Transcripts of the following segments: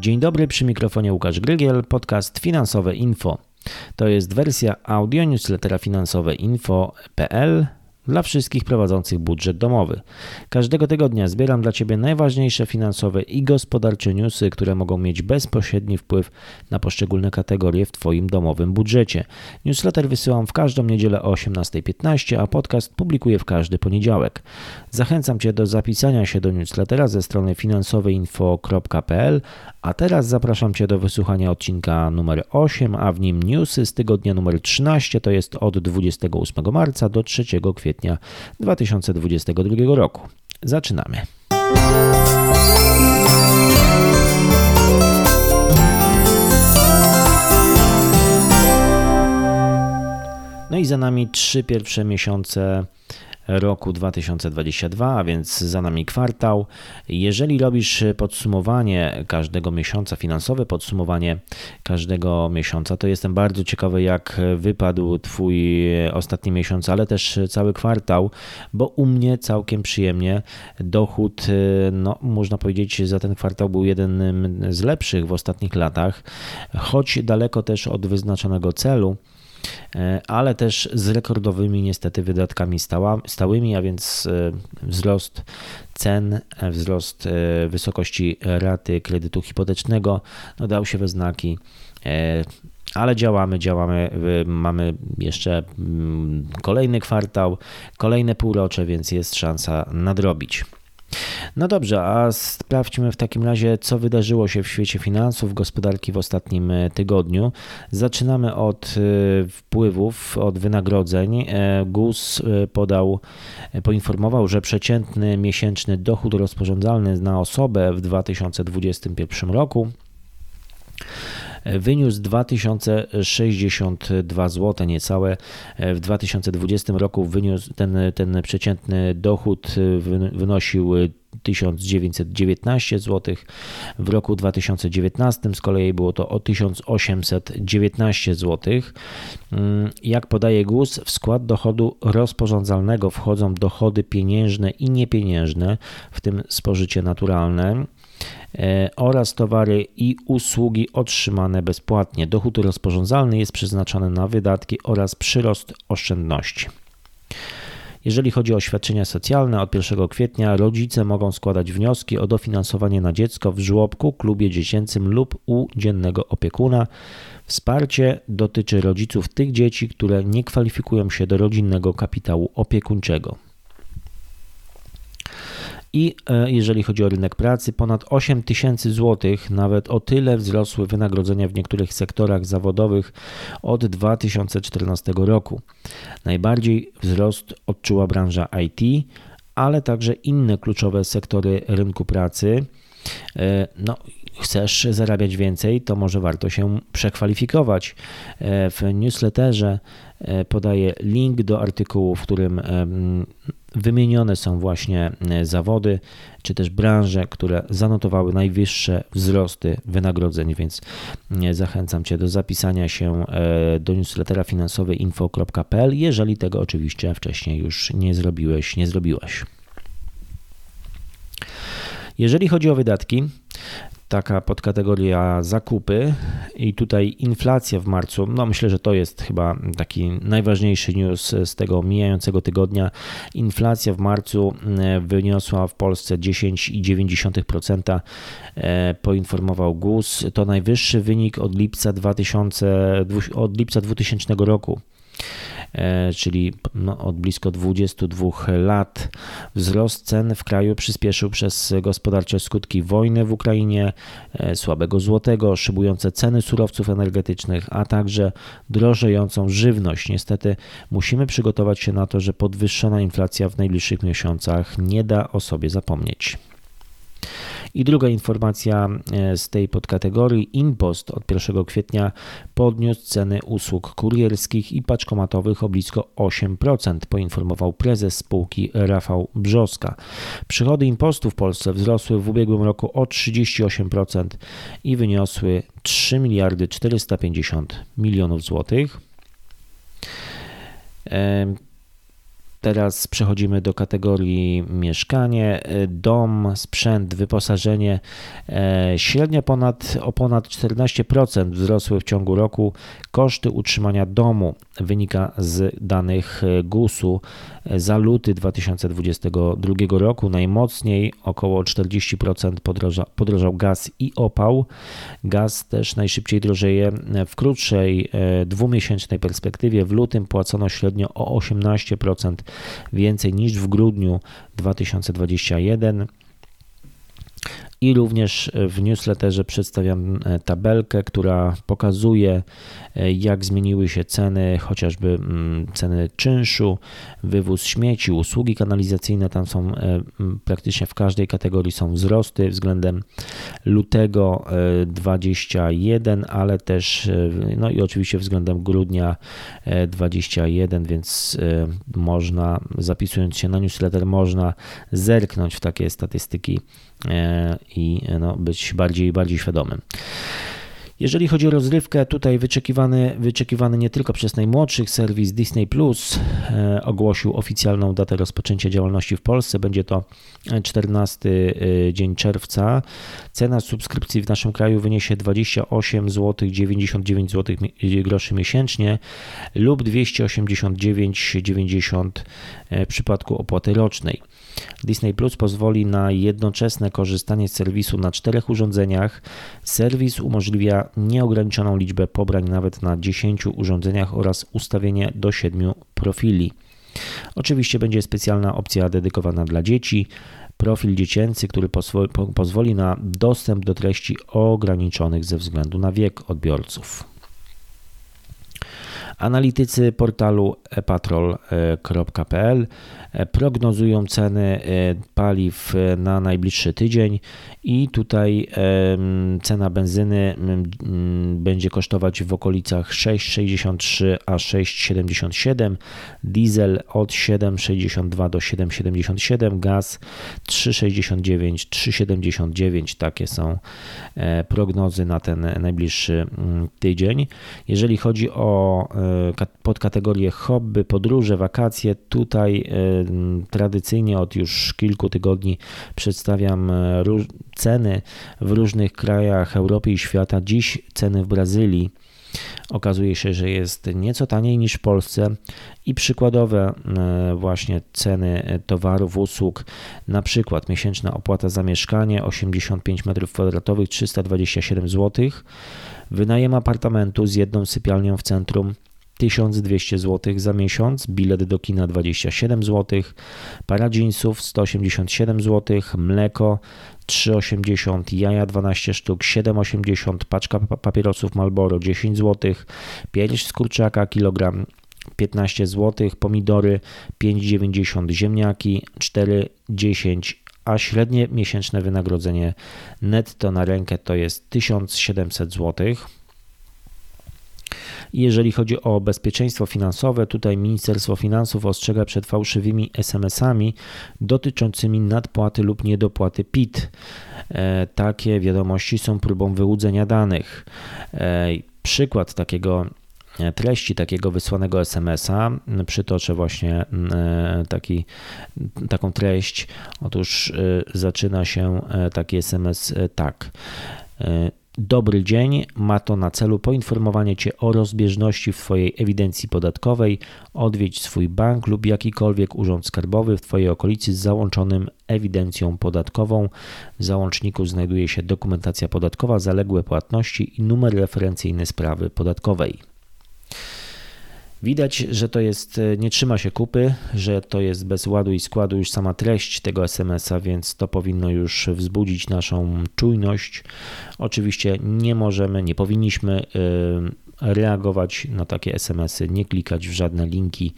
Dzień dobry, przy mikrofonie Łukasz Grygiel, podcast Finansowe Info. To jest wersja audio newslettera finansowe info.pl dla wszystkich prowadzących budżet domowy. Każdego tygodnia zbieram dla Ciebie najważniejsze finansowe i gospodarcze newsy, które mogą mieć bezpośredni wpływ na poszczególne kategorie w Twoim domowym budżecie. Newsletter wysyłam w każdą niedzielę o 18.15, a podcast publikuję w każdy poniedziałek. Zachęcam Cię do zapisania się do newslettera ze strony finansoweinfo.pl, a teraz zapraszam Cię do wysłuchania odcinka numer 8, a w nim newsy z tygodnia numer 13, to jest od 28 marca do 3 kwietnia 2022 roku. Zaczynamy. No i za nami trzy pierwsze miesiące roku 2022, a więc za nami kwartał. Jeżeli robisz podsumowanie każdego miesiąca, finansowe podsumowanie każdego miesiąca, to jestem bardzo ciekawy, jak wypadł Twój ostatni miesiąc, ale też cały kwartał, bo u mnie całkiem przyjemnie. Dochód, no, można powiedzieć, za ten kwartał był jeden z lepszych w ostatnich latach, choć daleko też od wyznaczonego celu. E, ale też z rekordowymi niestety wydatkami stała, stałymi, a więc e, wzrost cen, e, wzrost wysokości raty kredytu hipotecznego no dał się we znaki. Ale działamy, działamy. Mamy jeszcze mm, kolejny kwartał, kolejne półrocze, więc jest szansa nadrobić. No dobrze, a sprawdźmy w takim razie, co wydarzyło się w świecie finansów, gospodarki w ostatnim e, tygodniu. Zaczynamy od e, wpływów, od wynagrodzeń. E, GUS podał, poinformował, że przeciętny miesięczny dochód rozporządzalny na osobę w 2021 roku wyniósł 2062 zł niecałe. W 2020 roku wyniósł ten, ten przeciętny dochód wynosił 1919 zł. W roku 2019 z kolei było to o 1819 zł. Jak podaje GUS, w skład dochodu rozporządzalnego wchodzą dochody pieniężne i niepieniężne, w tym spożycie naturalne. E, oraz towary i usługi otrzymane bezpłatnie. Dochód rozporządzalny jest przeznaczony na wydatki oraz przyrost oszczędności. Jeżeli chodzi o świadczenia socjalne, od 1 kwietnia rodzice mogą składać wnioski o dofinansowanie na dziecko w żłobku, klubie dziecięcym lub u dziennego opiekuna. Wsparcie dotyczy rodziców tych dzieci, które nie kwalifikują się do rodzinnego kapitału opiekuńczego. I e, jeżeli chodzi o rynek pracy, ponad 8 tysięcy złotych, nawet o tyle wzrosły wynagrodzenia w niektórych sektorach zawodowych od 2014 roku. Najbardziej wzrost odczuła branża IT, ale także inne kluczowe sektory rynku pracy. E, no, chcesz zarabiać więcej, to może warto się przekwalifikować. E, w newsletterze podaję link do artykułu, w którym Wymienione są właśnie e, zawody czy też branże, które zanotowały najwyższe wzrosty wynagrodzeń, więc e, zachęcam Cię do zapisania się e, do newslettera finansowej info.pl, jeżeli tego oczywiście wcześniej już nie zrobiłeś, nie zrobiłaś. Jeżeli chodzi o wydatki, taka podkategoria zakupy i tutaj inflacja w marcu. No myślę, że to jest chyba taki najważniejszy news z tego mijającego tygodnia. Inflacja w marcu e, wyniosła w Polsce 10,9%, e, poinformował GUS. To najwyższy wynik od lipca 2000, od lipca 2000 roku. E, czyli no, od blisko 22 lat. Wzrost cen w kraju przyspieszył przez gospodarcze skutki wojny w Ukrainie, e, słabego złotego, szybujące ceny surowców energetycznych, a także drożejącą żywność. Niestety musimy przygotować się na to, że podwyższona inflacja w najbliższych miesiącach nie da o sobie zapomnieć. I druga informacja e, z tej podkategorii: Impost od 1 kwietnia podniósł ceny usług kurierskich i paczkomatowych o blisko 8%, poinformował prezes spółki Rafał Brzoska. Przychody impostu w Polsce wzrosły w ubiegłym roku o 38% i wyniosły 3 miliardy 450 milionów złotych. Teraz przechodzimy do kategorii mieszkanie, dom, sprzęt, wyposażenie. Średnio ponad, o ponad 14% wzrosły w ciągu roku koszty utrzymania domu. Wynika z danych GUS-u za luty 2022 roku. Najmocniej około 40% podroża, podrożał gaz i opał. Gaz też najszybciej drożeje w krótszej dwumiesięcznej perspektywie. W lutym płacono średnio o 18% więcej niż w grudniu 2021. I również w newsletterze przedstawiam e, tabelkę, która pokazuje, e, jak zmieniły się ceny, chociażby mm, ceny czynszu, wywóz śmieci, usługi kanalizacyjne. Tam są e, praktycznie w każdej kategorii są wzrosty względem lutego 21, ale też, no i oczywiście względem grudnia 21, więc można, zapisując się na newsletter, można zerknąć w takie statystyki i no, być bardziej bardziej świadomym. Jeżeli chodzi o rozrywkę, tutaj wyczekiwany, wyczekiwany nie tylko przez najmłodszych serwis Disney Plus e, ogłosił oficjalną datę rozpoczęcia działalności w Polsce. Będzie to 14 e, dzień czerwca. Cena subskrypcji w naszym kraju wyniesie 28 zł 99 zł groszy miesięcznie lub 289,90 w przypadku opłaty rocznej. Disney Plus pozwoli na jednoczesne korzystanie z serwisu na czterech urządzeniach. Serwis umożliwia nieograniczoną liczbę pobrań nawet na 10 urządzeniach oraz ustawienie do 7 profili. Oczywiście będzie specjalna opcja dedykowana dla dzieci, profil dziecięcy, który pozwoli na dostęp do treści ograniczonych ze względu na wiek odbiorców. Analitycy portalu epatrol.pl prognozują ceny e, paliw na najbliższy tydzień i tutaj cena benzyny będzie kosztować w okolicach 6,63 a 6,77, diesel od 7,62 do 7,77, gaz 3,69, 3,79. Takie są e, prognozy na ten najbliższy tydzień. Jeżeli chodzi o e, podkategorię hobby, podróże, wakacje, tutaj tradycyjnie od już kilku tygodni przedstawiam ceny w różnych krajach Europy i świata. Dziś ceny w Brazylii. Okazuje się, że jest nieco taniej niż w Polsce. I przykładowe e, właśnie ceny towarów, usług, na przykład miesięczna opłata za mieszkanie 85 m2 327 zł, wynajem apartamentu z jedną sypialnią w centrum 1200 zł za miesiąc, bilet do kina 27 zł, para jeansów 187 zł, mleko 3,80, jaja 12 sztuk, 7,80, paczka papierosów Malboro 10 zł, pięć z kurczaka kilogram 15 zł, pomidory 5,90, ziemniaki 4,10, a średnie miesięczne wynagrodzenie netto na rękę to jest 1700 zł. Jeżeli chodzi o bezpieczeństwo finansowe, tutaj Ministerstwo Finansów ostrzega przed fałszywymi SMS-ami dotyczącymi nadpłaty lub niedopłaty PIT. E, takie wiadomości są próbą wyłudzenia danych. E, przykład takiego e, treści takiego wysłanego SMS-a. Przytoczę właśnie taki, taką treść. Otóż zaczyna się taki SMS tak. Dobry dzień. Ma to na celu poinformowanie Cię o rozbieżności w Twojej ewidencji podatkowej. Odwiedź swój bank lub jakikolwiek urząd skarbowy w Twojej okolicy z załączonym ewidencją podatkową. W załączniku znajduje się dokumentacja podatkowa, zaległe płatności i numer referencyjny sprawy podatkowej. Widać, że to jest, e, nie trzyma się kupy, że to jest bez ładu i składu już sama treść tego SMS-a, więc to powinno już wzbudzić naszą czujność. Oczywiście nie możemy, nie powinniśmy e, reagować na takie SMS-y, nie klikać w żadne linki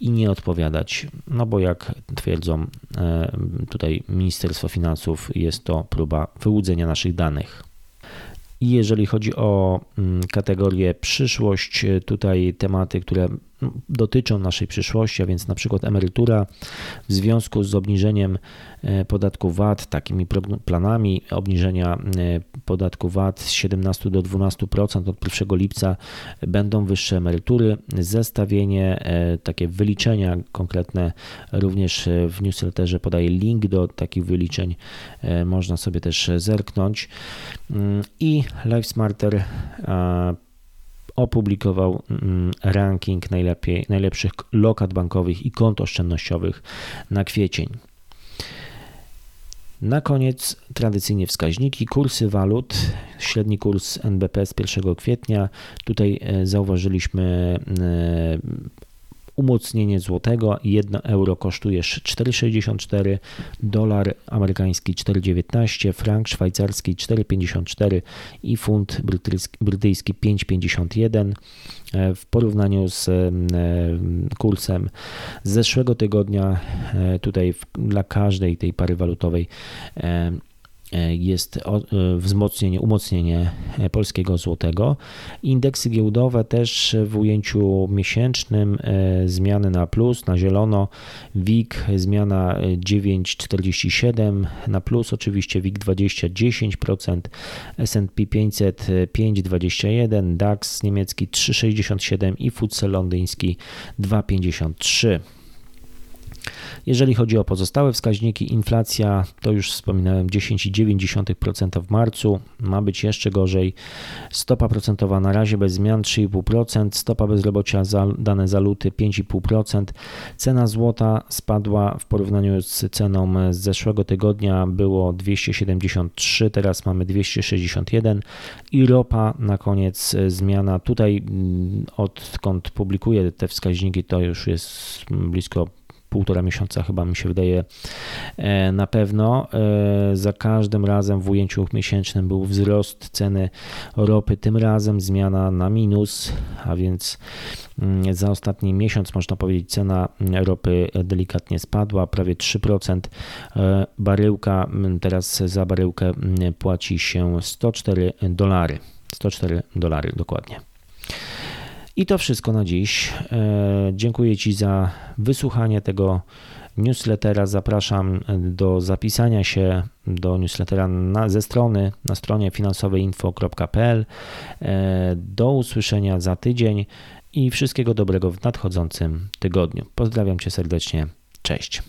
i nie odpowiadać, no bo jak twierdzą e, tutaj Ministerstwo Finansów, jest to próba wyłudzenia naszych danych. I jeżeli chodzi o mm, kategorię przyszłość, e, tutaj tematy, które dotyczą naszej przyszłości, a więc na przykład emerytura w związku z obniżeniem e, podatku VAT, takimi planami obniżenia podatku VAT z 17 do 12% od 1 lipca będą wyższe emerytury. Zestawienie, takie wyliczenia konkretne również w newsletterze podaję link do takich wyliczeń, można sobie też zerknąć. Mm, I LifeSmarter opublikował mm, ranking najlepiej, najlepszych lokat bankowych i kont oszczędnościowych na kwiecień. Na koniec tradycyjnie wskaźniki, kursy walut, średni kurs NBP z 1 kwietnia. Tutaj e, zauważyliśmy e, umocnienie złotego. 1 euro kosztuje 4,64, dolar amerykański 4,19, frank szwajcarski 4,54 i funt brytyjski 5,51. E, w porównaniu z e, kursem z zeszłego tygodnia, e, tutaj dla każdej tej pary walutowej jest e, wzmocnienie, umocnienie e, polskiego złotego. Indeksy giełdowe też w ujęciu miesięcznym zmiany na plus, na zielono. WIG zmiana 9,47 na plus, oczywiście WIG 20 10%, S&P 500 5,21, DAX niemiecki 3,67 i FTSE londyński 2,53. Jeżeli chodzi o pozostałe wskaźniki, inflacja to już wspominałem 10,9% w marcu, ma być jeszcze gorzej. Stopa procentowa na razie bez zmian 3,5%, stopa bezrobocia za dane za luty 5,5%. Cena złota spadła w porównaniu z ceną z zeszłego tygodnia, było 273, teraz mamy 261 i ropa na koniec zmiana. Tutaj mm, odkąd publikuję te wskaźniki, to już jest blisko półtora miesiąca chyba mi się wydaje e, na pewno. E, za każdym razem w ujęciu miesięcznym był wzrost ceny ropy, tym razem zmiana na minus, a więc mm, za ostatni miesiąc można powiedzieć cena ropy delikatnie spadła, prawie 3%. E, baryłka, mm, teraz za baryłkę mm, płaci się 104 dolary. 104 dolary dokładnie. I to wszystko na dziś. E, dziękuję Ci za wysłuchanie tego newslettera. Zapraszam do zapisania się do newslettera na, ze strony na stronie finansoweinfo.pl. E, do usłyszenia za tydzień i wszystkiego dobrego w nadchodzącym tygodniu. Pozdrawiam Cię serdecznie. Cześć.